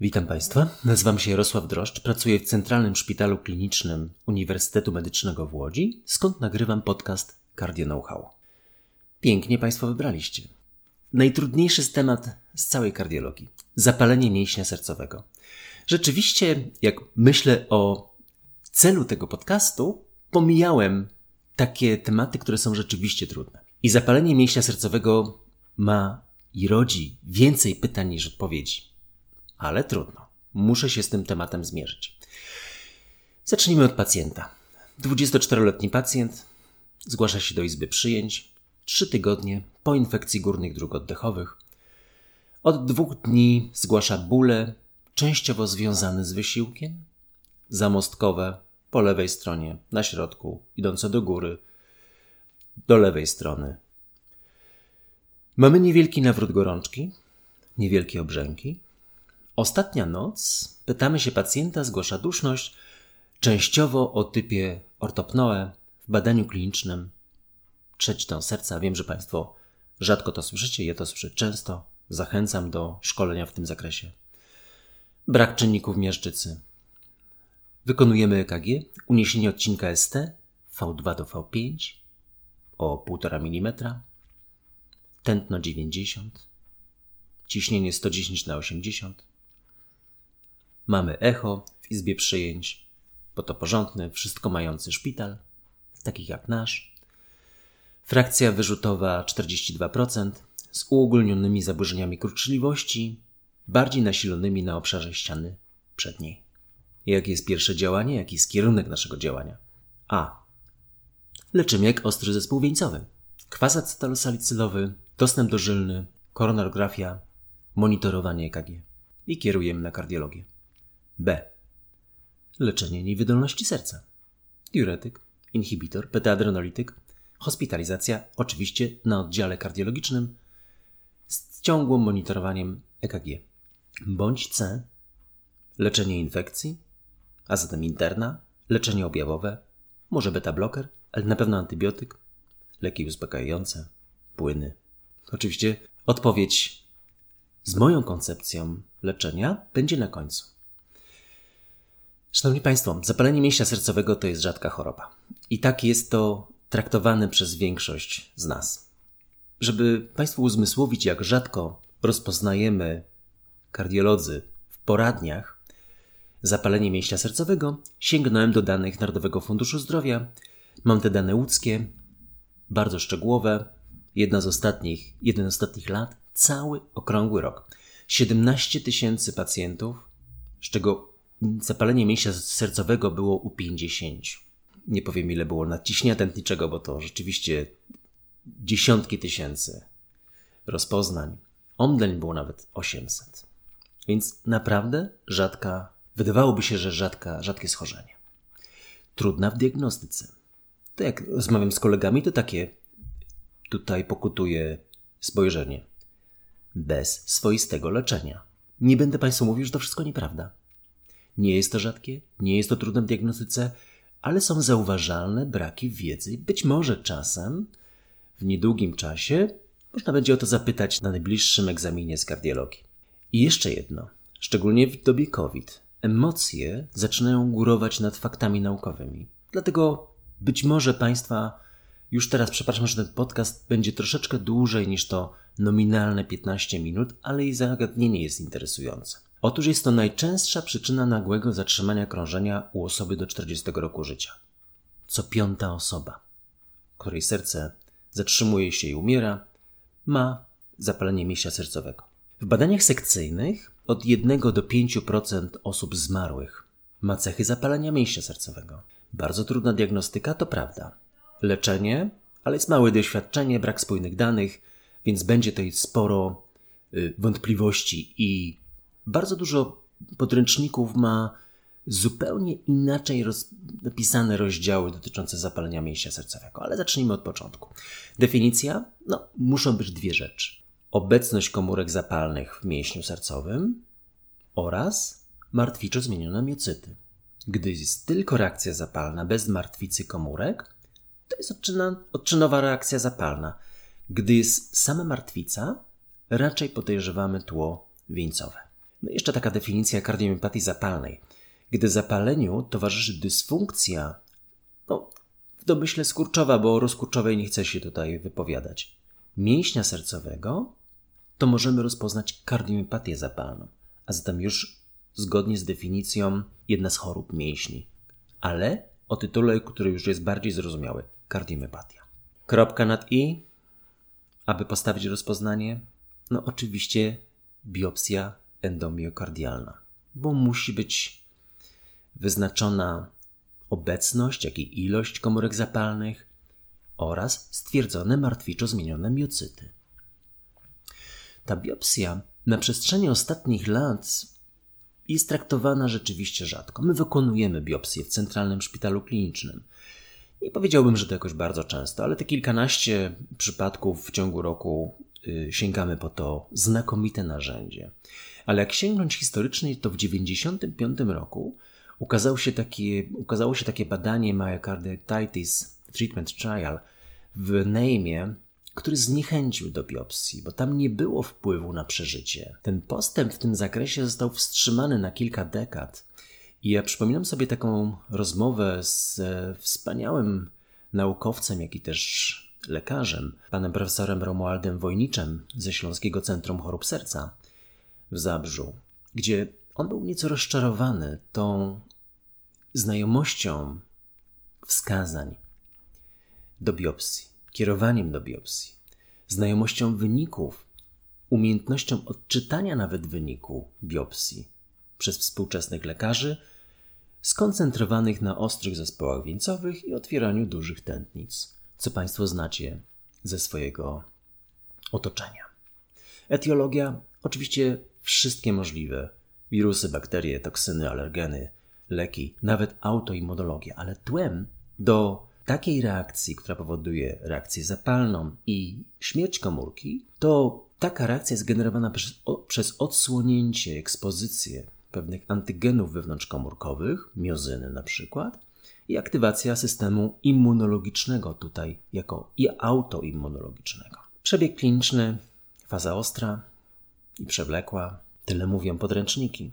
Witam Państwa. Nazywam się Jarosław Droszcz, pracuję w Centralnym Szpitalu Klinicznym Uniwersytetu Medycznego w Łodzi, skąd nagrywam podcast Cardio Know-how. Pięknie Państwo wybraliście. Najtrudniejszy temat z całej kardiologii zapalenie mięśnia sercowego. Rzeczywiście, jak myślę o celu tego podcastu, pomijałem takie tematy, które są rzeczywiście trudne. I zapalenie mięśnia sercowego ma i rodzi więcej pytań niż odpowiedzi. Ale trudno. Muszę się z tym tematem zmierzyć. Zacznijmy od pacjenta. 24-letni pacjent zgłasza się do izby przyjęć trzy tygodnie po infekcji górnych dróg oddechowych. Od dwóch dni zgłasza bóle, częściowo związane z wysiłkiem, zamostkowe po lewej stronie, na środku, idące do góry, do lewej strony. Mamy niewielki nawrót gorączki, niewielkie obrzęki. Ostatnia noc, pytamy się pacjenta, zgłasza duszność, częściowo o typie ortopnoe w badaniu klinicznym trzecitą serca. Wiem, że Państwo rzadko to słyszycie, ja to słyszę często. Zachęcam do szkolenia w tym zakresie. Brak czynników miażdżycy. Wykonujemy EKG, uniesienie odcinka ST V2 do V5 o 1,5 mm, tętno 90, ciśnienie 110 na 80. Mamy echo w izbie przyjęć, bo to porządny, wszystko mający szpital, takich jak nasz. Frakcja wyrzutowa 42% z uogólnionymi zaburzeniami kurczliwości, bardziej nasilonymi na obszarze ściany przedniej. Jakie jest pierwsze działanie? Jaki jest kierunek naszego działania? A. Leczymy jak ostry zespół wieńcowy. Kwas acetylsalicylowy, dostęp dożylny, koronarografia, monitorowanie EKG. I kierujemy na kardiologię. B. Leczenie niewydolności serca. Diuretyk, inhibitor, beta-adrenolityk, hospitalizacja, oczywiście na oddziale kardiologicznym z ciągłym monitorowaniem EKG. Bądź C. Leczenie infekcji, a zatem interna, leczenie objawowe, może beta-bloker, ale na pewno antybiotyk, leki uspokajające, płyny. Oczywiście odpowiedź z moją koncepcją leczenia będzie na końcu. Szanowni Państwo, zapalenie mięśnia sercowego to jest rzadka choroba. I tak jest to traktowane przez większość z nas. Żeby Państwu uzmysłowić, jak rzadko rozpoznajemy kardiolodzy w poradniach zapalenie mięśnia sercowego, sięgnąłem do danych Narodowego Funduszu Zdrowia. Mam te dane łódzkie, bardzo szczegółowe, jedna z ostatnich, jeden z ostatnich lat, cały okrągły rok. 17 tysięcy pacjentów, z czego zapalenie mięśnia sercowego było u 50. Nie powiem ile było nadciśnienia tętniczego, bo to rzeczywiście dziesiątki tysięcy rozpoznań. Omdleń było nawet 800. Więc naprawdę rzadka, wydawałoby się, że rzadka, rzadkie schorzenie. Trudna w diagnostyce. To jak rozmawiam z kolegami, to takie tutaj pokutuje spojrzenie. Bez swoistego leczenia. Nie będę Państwu mówił, że to wszystko nieprawda. Nie jest to rzadkie, nie jest to trudne w diagnostyce, ale są zauważalne braki wiedzy. Być może czasem, w niedługim czasie, można będzie o to zapytać na najbliższym egzaminie z kardiologii. I jeszcze jedno, szczególnie w dobie COVID, emocje zaczynają górować nad faktami naukowymi. Dlatego być może Państwa już teraz przepraszam, że ten podcast będzie troszeczkę dłużej niż to nominalne 15 minut, ale i zagadnienie jest interesujące. Otóż jest to najczęstsza przyczyna nagłego zatrzymania krążenia u osoby do 40 roku życia. Co piąta osoba, której serce zatrzymuje się i umiera, ma zapalenie mięśnia sercowego. W badaniach sekcyjnych od 1 do 5% osób zmarłych ma cechy zapalenia mięśnia sercowego. Bardzo trudna diagnostyka, to prawda. Leczenie, ale jest małe doświadczenie, brak spójnych danych, więc będzie tutaj sporo y, wątpliwości i bardzo dużo podręczników ma zupełnie inaczej roz, napisane rozdziały dotyczące zapalenia mięśnia sercowego, ale zacznijmy od początku. Definicja? No, muszą być dwie rzeczy. Obecność komórek zapalnych w mięśniu sercowym oraz martwiczo zmienione miocyty. Gdy jest tylko reakcja zapalna bez martwicy komórek, to jest odczyna, odczynowa reakcja zapalna. Gdy jest sama martwica, raczej podejrzewamy tło wieńcowe. No jeszcze taka definicja kardiomiopatii zapalnej. Gdy zapaleniu towarzyszy dysfunkcja, no w domyśle skurczowa, bo o rozkurczowej nie chcę się tutaj wypowiadać, mięśnia sercowego, to możemy rozpoznać kardiomyopatię zapalną, a zatem już zgodnie z definicją jedna z chorób mięśni, ale o tytule, który już jest bardziej zrozumiały kardiomyopatia. Kropka nad i, aby postawić rozpoznanie, no oczywiście biopsja endomiokardialna, bo musi być wyznaczona obecność, jak i ilość komórek zapalnych oraz stwierdzone martwiczo zmienione miocyty. Ta biopsja na przestrzeni ostatnich lat jest traktowana rzeczywiście rzadko. My wykonujemy biopsję w Centralnym Szpitalu Klinicznym. Nie powiedziałbym, że to jakoś bardzo często, ale te kilkanaście przypadków w ciągu roku y, sięgamy po to znakomite narzędzie. Ale jak sięgnąć historycznie, to w 1995 roku ukazało się takie, ukazało się takie badanie Myocarditis Treatment Trial w Neymie, który zniechęcił do biopsji, bo tam nie było wpływu na przeżycie. Ten postęp w tym zakresie został wstrzymany na kilka dekad. I ja przypominam sobie taką rozmowę z e, wspaniałym naukowcem, jak i też lekarzem, panem profesorem Romualdem Wojniczem ze Śląskiego Centrum Chorób Serca w Zabrzu, gdzie on był nieco rozczarowany tą znajomością wskazań do biopsji kierowaniem do biopsji, znajomością wyników, umiejętnością odczytania nawet wyniku biopsji przez współczesnych lekarzy, skoncentrowanych na ostrych zespołach wieńcowych i otwieraniu dużych tętnic, co Państwo znacie ze swojego otoczenia. Etiologia oczywiście wszystkie możliwe wirusy, bakterie, toksyny, alergeny, leki, nawet autoimmunologia, ale tłem do takiej reakcji, która powoduje reakcję zapalną i śmierć komórki, to taka reakcja jest generowana przez, o, przez odsłonięcie, ekspozycję pewnych antygenów wewnątrzkomórkowych, miozyny na przykład, i aktywacja systemu immunologicznego tutaj jako i autoimmunologicznego. Przebieg kliniczny, faza ostra i przewlekła, tyle mówią podręczniki.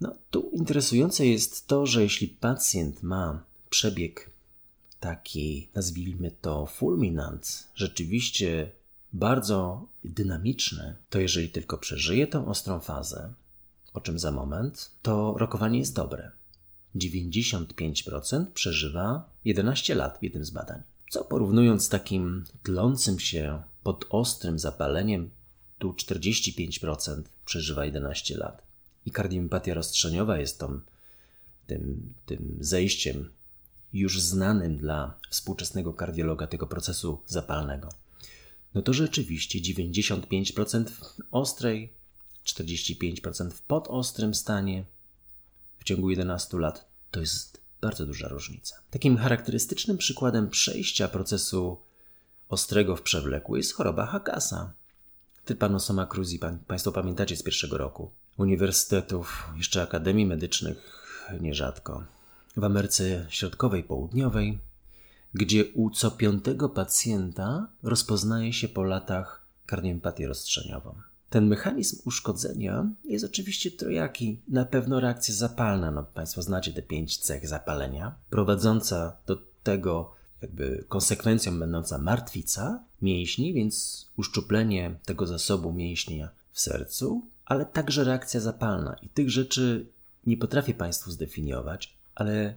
No, tu interesujące jest to, że jeśli pacjent ma przebieg taki, nazwijmy to, fulminant, rzeczywiście bardzo dynamiczny, to jeżeli tylko przeżyje tą ostrą fazę, o czym za moment, to rokowanie jest dobre. 95% przeżywa 11 lat w jednym z badań. Co porównując z takim tlącym się pod ostrym zapaleniem, tu 45% przeżywa 11 lat. I kardiomyopatia rozstrzeniowa jest tą, tym, tym zejściem już znanym dla współczesnego kardiologa tego procesu zapalnego, no to rzeczywiście 95% w ostrej, 45% w podostrym stanie w ciągu 11 lat to jest bardzo duża różnica. Takim charakterystycznym przykładem przejścia procesu ostrego w przewlekły jest choroba Hakasa. Trypanosoma cruzi, Państwo pamiętacie z pierwszego roku. Uniwersytetów, jeszcze akademii medycznych nierzadko w Ameryce Środkowej, Południowej, gdzie u co piątego pacjenta rozpoznaje się po latach kardiopatię rozstrzeniową. Ten mechanizm uszkodzenia jest oczywiście trojaki. Na pewno reakcja zapalna, no Państwo znacie te pięć cech zapalenia, prowadząca do tego, jakby konsekwencją będąca martwica mięśni, więc uszczuplenie tego zasobu mięśnia w sercu, ale także reakcja zapalna. I tych rzeczy nie potrafię Państwu zdefiniować, ale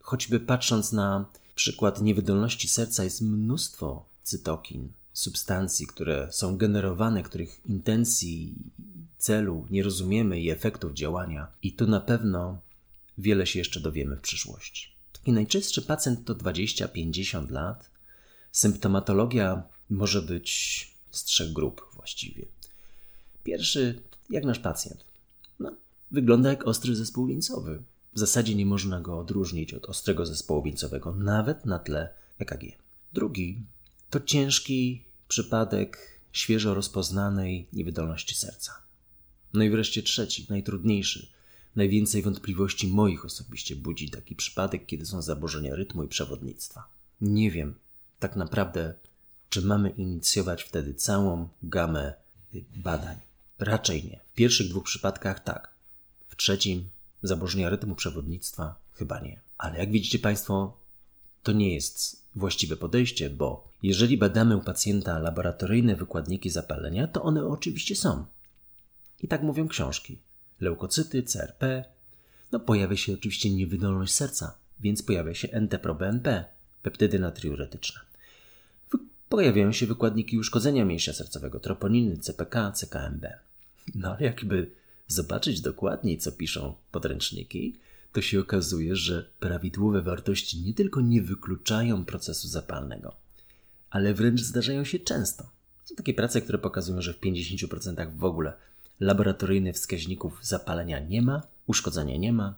choćby patrząc na przykład niewydolności serca, jest mnóstwo cytokin, substancji, które są generowane, których intencji, celu nie rozumiemy i efektów działania, i tu na pewno wiele się jeszcze dowiemy w przyszłości. Taki najczęstszy pacjent to 20-50 lat. Symptomatologia może być z trzech grup właściwie. Pierwszy, jak nasz pacjent. No, wygląda jak ostry zespół wieńcowy. W zasadzie nie można go odróżnić od ostrego zespołu wieńcowego, nawet na tle EKG. Drugi to ciężki przypadek świeżo rozpoznanej niewydolności serca. No i wreszcie trzeci, najtrudniejszy. Najwięcej wątpliwości moich osobiście budzi taki przypadek, kiedy są zaburzenia rytmu i przewodnictwa. Nie wiem tak naprawdę, czy mamy inicjować wtedy całą gamę badań. Raczej nie. W pierwszych dwóch przypadkach tak. W trzecim zaburzenia rytmu przewodnictwa chyba nie. Ale jak widzicie Państwo, to nie jest właściwe podejście, bo jeżeli badamy u pacjenta laboratoryjne wykładniki zapalenia, to one oczywiście są. I tak mówią książki. Leukocyty, CRP. No pojawia się oczywiście niewydolność serca, więc pojawia się NT-proBNP, peptydy natriuretyczne. Pojawiają się wykładniki uszkodzenia mięśnia sercowego, troponiny, CPK, CKMB. No ale jakby zobaczyć dokładniej, co piszą podręczniki, to się okazuje, że prawidłowe wartości nie tylko nie wykluczają procesu zapalnego, ale wręcz zdarzają się często. Są takie prace, które pokazują, że w 50% w ogóle laboratoryjnych wskaźników zapalenia nie ma, uszkodzenia nie ma,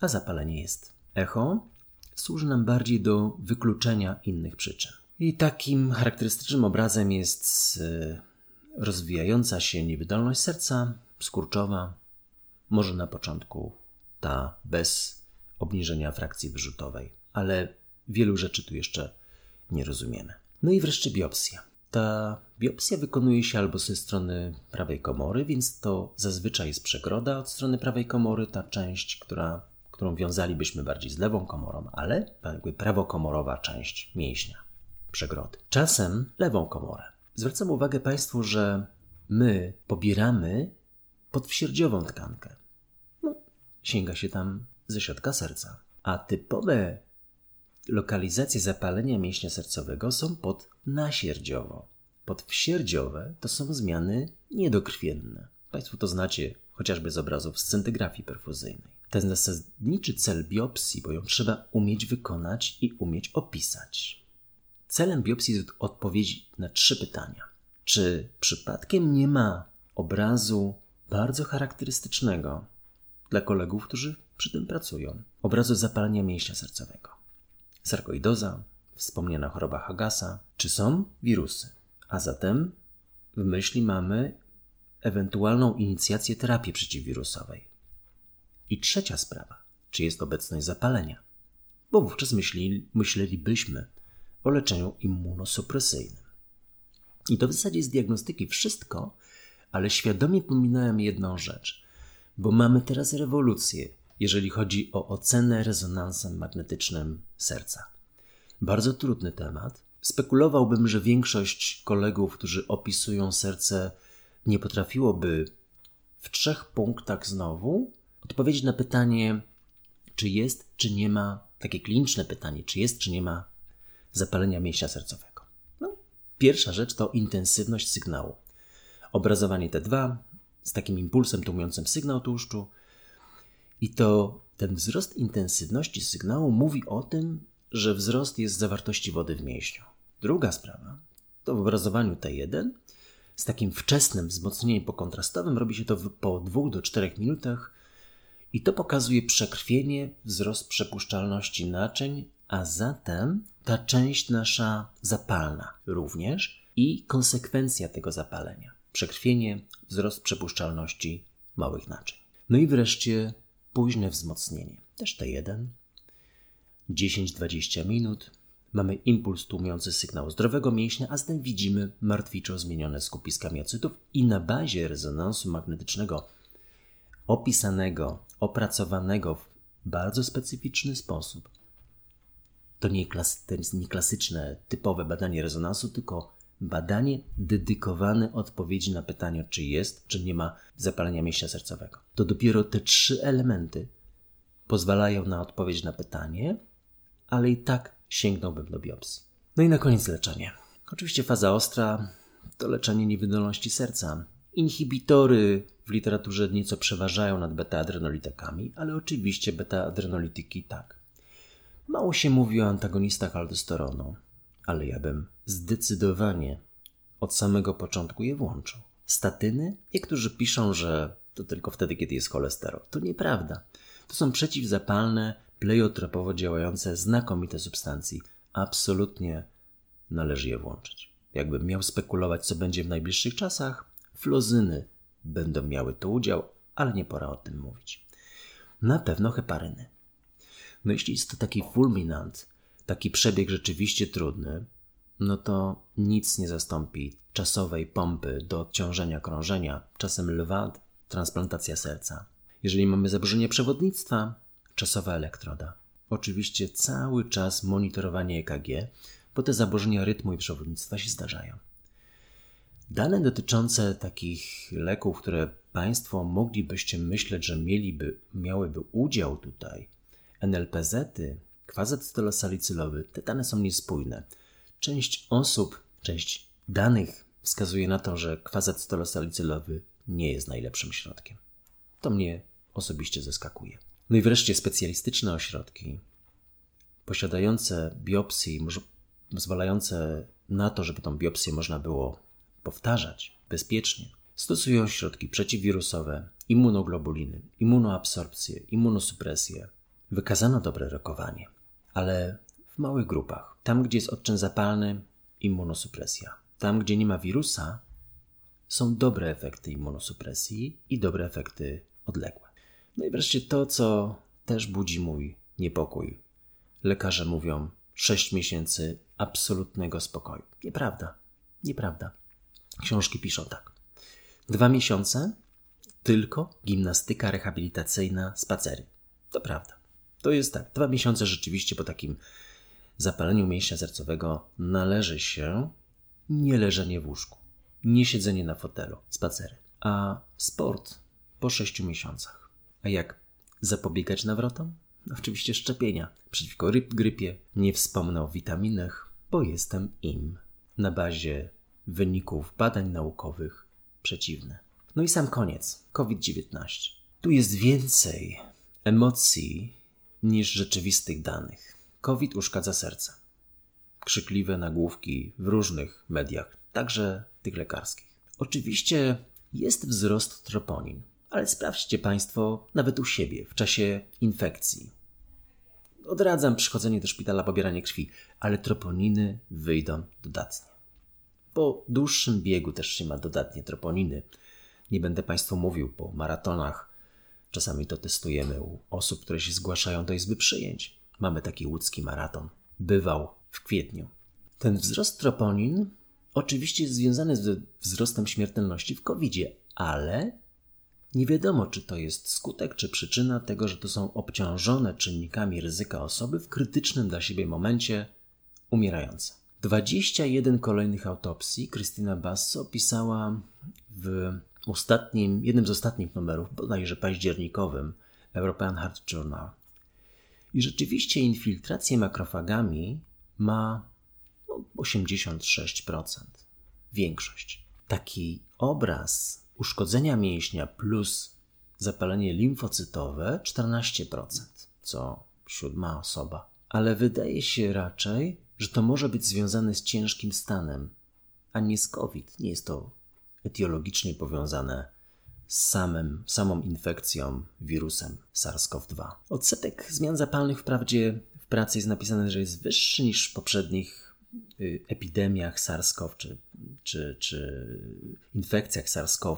a zapalenie jest. Echo służy nam bardziej do wykluczenia innych przyczyn. I takim charakterystycznym obrazem jest e, rozwijająca się niewydolność serca, skurczowa, może na początku ta bez obniżenia frakcji wyrzutowej, ale wielu rzeczy tu jeszcze nie rozumiemy. No i wreszcie biopsja. Ta biopsja wykonuje się albo ze strony prawej komory, więc to zazwyczaj jest przegroda od strony prawej komory, ta część, która, którą wiązalibyśmy bardziej z lewą komorą, ale jakby prawokomorowa część mięśnia, przegrody. Czasem lewą komorę. Zwracam uwagę Państwu, że my pobieramy podwsierdziową tkankę. No, sięga się tam ze środka serca. A typowe lokalizacje zapalenia mięśnia sercowego są pod nasierdziowo. Podwsierdziowe to są zmiany niedokrwienne. Państwo to znacie chociażby z obrazów scintygrafii perfuzyjnej. Ten zasadniczy cel biopsji, bo ją trzeba umieć wykonać i umieć opisać. Celem biopsji jest odpowiedź na trzy pytania. Czy przypadkiem nie ma obrazu bardzo charakterystycznego dla kolegów, którzy przy tym pracują? Obrazu zapalenia mięśnia sercowego sarkoidoza, wspomniana choroba Hagasa, czy są wirusy. A zatem w myśli mamy ewentualną inicjację terapii przeciwwirusowej. I trzecia sprawa, czy jest obecność zapalenia, bo wówczas myśli, myślelibyśmy o leczeniu immunosupresyjnym. I to w zasadzie z diagnostyki wszystko, ale świadomie pominąłem jedną rzecz, bo mamy teraz rewolucję jeżeli chodzi o ocenę rezonansem magnetycznym serca. Bardzo trudny temat. Spekulowałbym, że większość kolegów, którzy opisują serce, nie potrafiłoby w trzech punktach znowu odpowiedzieć na pytanie, czy jest, czy nie ma, takie kliniczne pytanie, czy jest, czy nie ma zapalenia mięśnia sercowego. No, pierwsza rzecz to intensywność sygnału. Obrazowanie T2 z takim impulsem tłumiącym sygnał tłuszczu, i to ten wzrost intensywności sygnału mówi o tym, że wzrost jest zawartości wody w mięśniu. Druga sprawa to w obrazowaniu T1 z takim wczesnym wzmocnieniem pokontrastowym robi się to po 2 do 4 minutach i to pokazuje przekrwienie, wzrost przepuszczalności naczyń, a zatem ta część nasza zapalna również i konsekwencja tego zapalenia. Przekrwienie, wzrost przepuszczalności małych naczyń. No i wreszcie późne wzmocnienie. Też T1. 10-20 minut. Mamy impuls tłumiący sygnał zdrowego mięśnia, a zatem widzimy martwiczo zmienione skupiska miocytów i na bazie rezonansu magnetycznego opisanego, opracowanego w bardzo specyficzny sposób. To nie, klas, to nie klasyczne, typowe badanie rezonansu, tylko badanie dedykowane odpowiedzi na pytanie, czy jest, czy nie ma zapalenia mięśnia sercowego. To dopiero te trzy elementy pozwalają na odpowiedź na pytanie, ale i tak sięgnąłbym do biopsji. No i na koniec leczenie. Oczywiście faza ostra to leczenie niewydolności serca. Inhibitory w literaturze nieco przeważają nad beta-adrenolitikami, ale oczywiście beta-adrenolityki tak. Mało się mówi o antagonistach aldosteronu ale ja bym zdecydowanie od samego początku je włączył. Statyny? Niektórzy piszą, że to tylko wtedy, kiedy jest cholesterol. To nieprawda. To są przeciwzapalne, pleiotropowo działające, znakomite substancje. Absolutnie należy je włączyć. Jakbym miał spekulować, co będzie w najbliższych czasach, flozyny będą miały tu udział, ale nie pora o tym mówić. Na pewno heparyny. No jeśli jest to taki fulminant, taki przebieg rzeczywiście trudny, no to nic nie zastąpi czasowej pompy do odciążenia krążenia, czasem lwa, transplantacja serca. Jeżeli mamy zaburzenie przewodnictwa, czasowa elektroda. Oczywiście cały czas monitorowanie EKG, bo te zaburzenia rytmu i przewodnictwa się zdarzają. Dane dotyczące takich leków, które Państwo moglibyście myśleć, że mieliby, miałyby udział tutaj, NLPZ-y, kwazacetylosalicylowy, te dane są niespójne. Część osób, część danych wskazuje na to, że kwazacetylosalicylowy nie jest najlepszym środkiem. To mnie osobiście zaskakuje. No i wreszcie specjalistyczne ośrodki posiadające biopsji, pozwalające na to, żeby tą biopsję można było powtarzać bezpiecznie, stosują środki przeciwwirusowe, immunoglobuliny, immunoabsorpcję, immunosupresję. Wykazano dobre rokowanie, ale w małych grupach. Tam, gdzie jest odczyn zapalny, immunosupresja. Tam, gdzie nie ma wirusa, są dobre efekty immunosupresji i dobre efekty odległe. No i wreszcie to, co też budzi mój niepokój. Lekarze mówią 6 miesięcy absolutnego spokoju. Nieprawda. Nieprawda. Książki piszą tak. Dwa miesiące tylko gimnastyka rehabilitacyjna, spacery. To prawda. To jest tak. Dwa miesiące rzeczywiście po takim zapaleniu mięśnia sercowego należy się nie leżenie w łóżku, nie siedzenie na fotelu, spacery, a sport po sześciu miesiącach. A jak zapobiegać nawrotom? No, oczywiście szczepienia przeciwko grypie. Nie wspomnę o witaminach, bo jestem im na bazie wyników badań naukowych przeciwne. No i sam koniec. COVID-19. Tu jest więcej emocji niż rzeczywistych danych. COVID uszkadza serce. Krzykliwe nagłówki w różnych mediach, także tych lekarskich. Oczywiście jest wzrost troponin, ale sprawdźcie Państwo nawet u siebie w czasie infekcji. Odradzam przychodzenie do szpitala, pobieranie krwi, ale troponiny wyjdą dodatnie. Po dłuższym biegu też się ma dodatnie troponiny. Nie będę Państwu mówił po maratonach. Czasami to testujemy u osób, które się zgłaszają do izby przyjęć. Mamy taki łódzki maraton. Bywał w kwietniu. Ten wzrost troponin oczywiście jest związany z wzrostem śmiertelności w covid ale nie wiadomo, czy to jest skutek, czy przyczyna tego, że to są obciążone czynnikami ryzyka osoby w krytycznym dla siebie momencie umierające. 21 kolejnych autopsji Krystyna Basso opisała w ostatnim, jednym z ostatnich numerów, bodajże październikowym European Heart Journal. I rzeczywiście infiltrację makrofagami ma no, 86%. Większość. Taki obraz uszkodzenia mięśnia plus zapalenie limfocytowe 14%, co siódma osoba. Ale wydaje się raczej, że to może być związane z ciężkim stanem, a nie z COVID. Nie jest to etiologicznie powiązane z samym, samą infekcją wirusem SARS-CoV-2. Odsetek zmian zapalnych wprawdzie w pracy jest napisane, że jest wyższy niż w poprzednich y, epidemiach SARS-CoV czy, czy, czy infekcjach SARS-CoV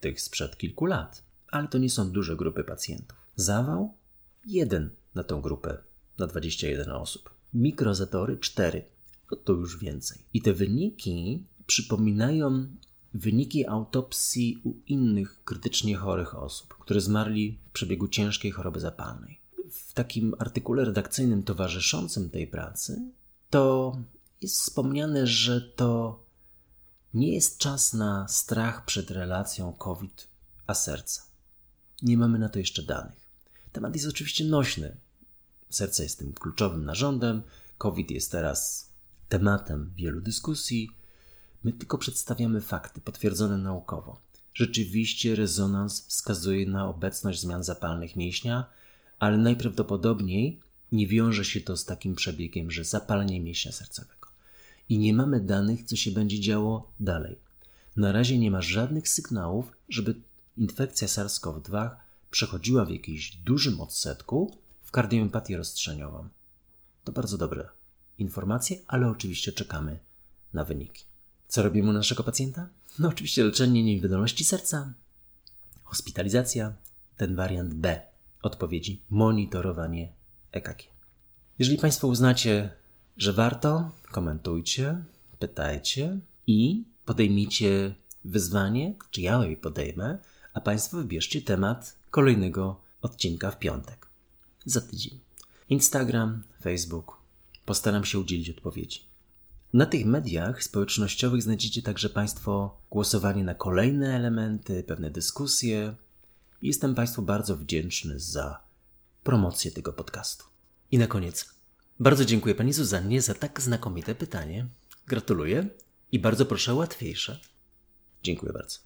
tych sprzed kilku lat, ale to nie są duże grupy pacjentów. Zawał? Jeden na tą grupę, na 21 osób. Mikrozatory? Cztery. No to już więcej. I te wyniki przypominają wyniki autopsji u innych krytycznie chorych osób, które zmarli w przebiegu ciężkiej choroby zapalnej. W takim artykule redakcyjnym towarzyszącym tej pracy to jest wspomniane, że to nie jest czas na strach przed relacją COVID a serca. Nie mamy na to jeszcze danych. Temat jest oczywiście nośny. Serce jest tym kluczowym narządem, COVID jest teraz tematem wielu dyskusji My tylko przedstawiamy fakty potwierdzone naukowo. Rzeczywiście rezonans wskazuje na obecność zmian zapalnych mięśnia, ale najprawdopodobniej nie wiąże się to z takim przebiegiem, że zapalenie mięśnia sercowego. I nie mamy danych, co się będzie działo dalej. Na razie nie ma żadnych sygnałów, żeby infekcja SARS-CoV-2 przechodziła w jakimś dużym odsetku w kardioempatię rozstrzeniową. To bardzo dobre informacje, ale oczywiście czekamy na wyniki. Co robimy u naszego pacjenta? No oczywiście leczenie niewydolności serca, hospitalizacja, ten wariant B odpowiedzi, monitorowanie EKG. Jeżeli Państwo uznacie że warto, komentujcie, pytajcie i podejmijcie wyzwanie, czy ja je podejmę, a Państwo wybierzcie temat kolejnego odcinka w piątek. Za tydzień. Instagram, Facebook. Postaram się udzielić odpowiedzi. Na tych mediach społecznościowych znajdziecie także Państwo głosowanie na kolejne elementy, pewne dyskusje. Jestem Państwu bardzo wdzięczny za promocję tego podcastu. I na koniec, bardzo dziękuję Pani Zuzannie za tak znakomite pytanie. Gratuluję i bardzo proszę o łatwiejsze. Dziękuję bardzo.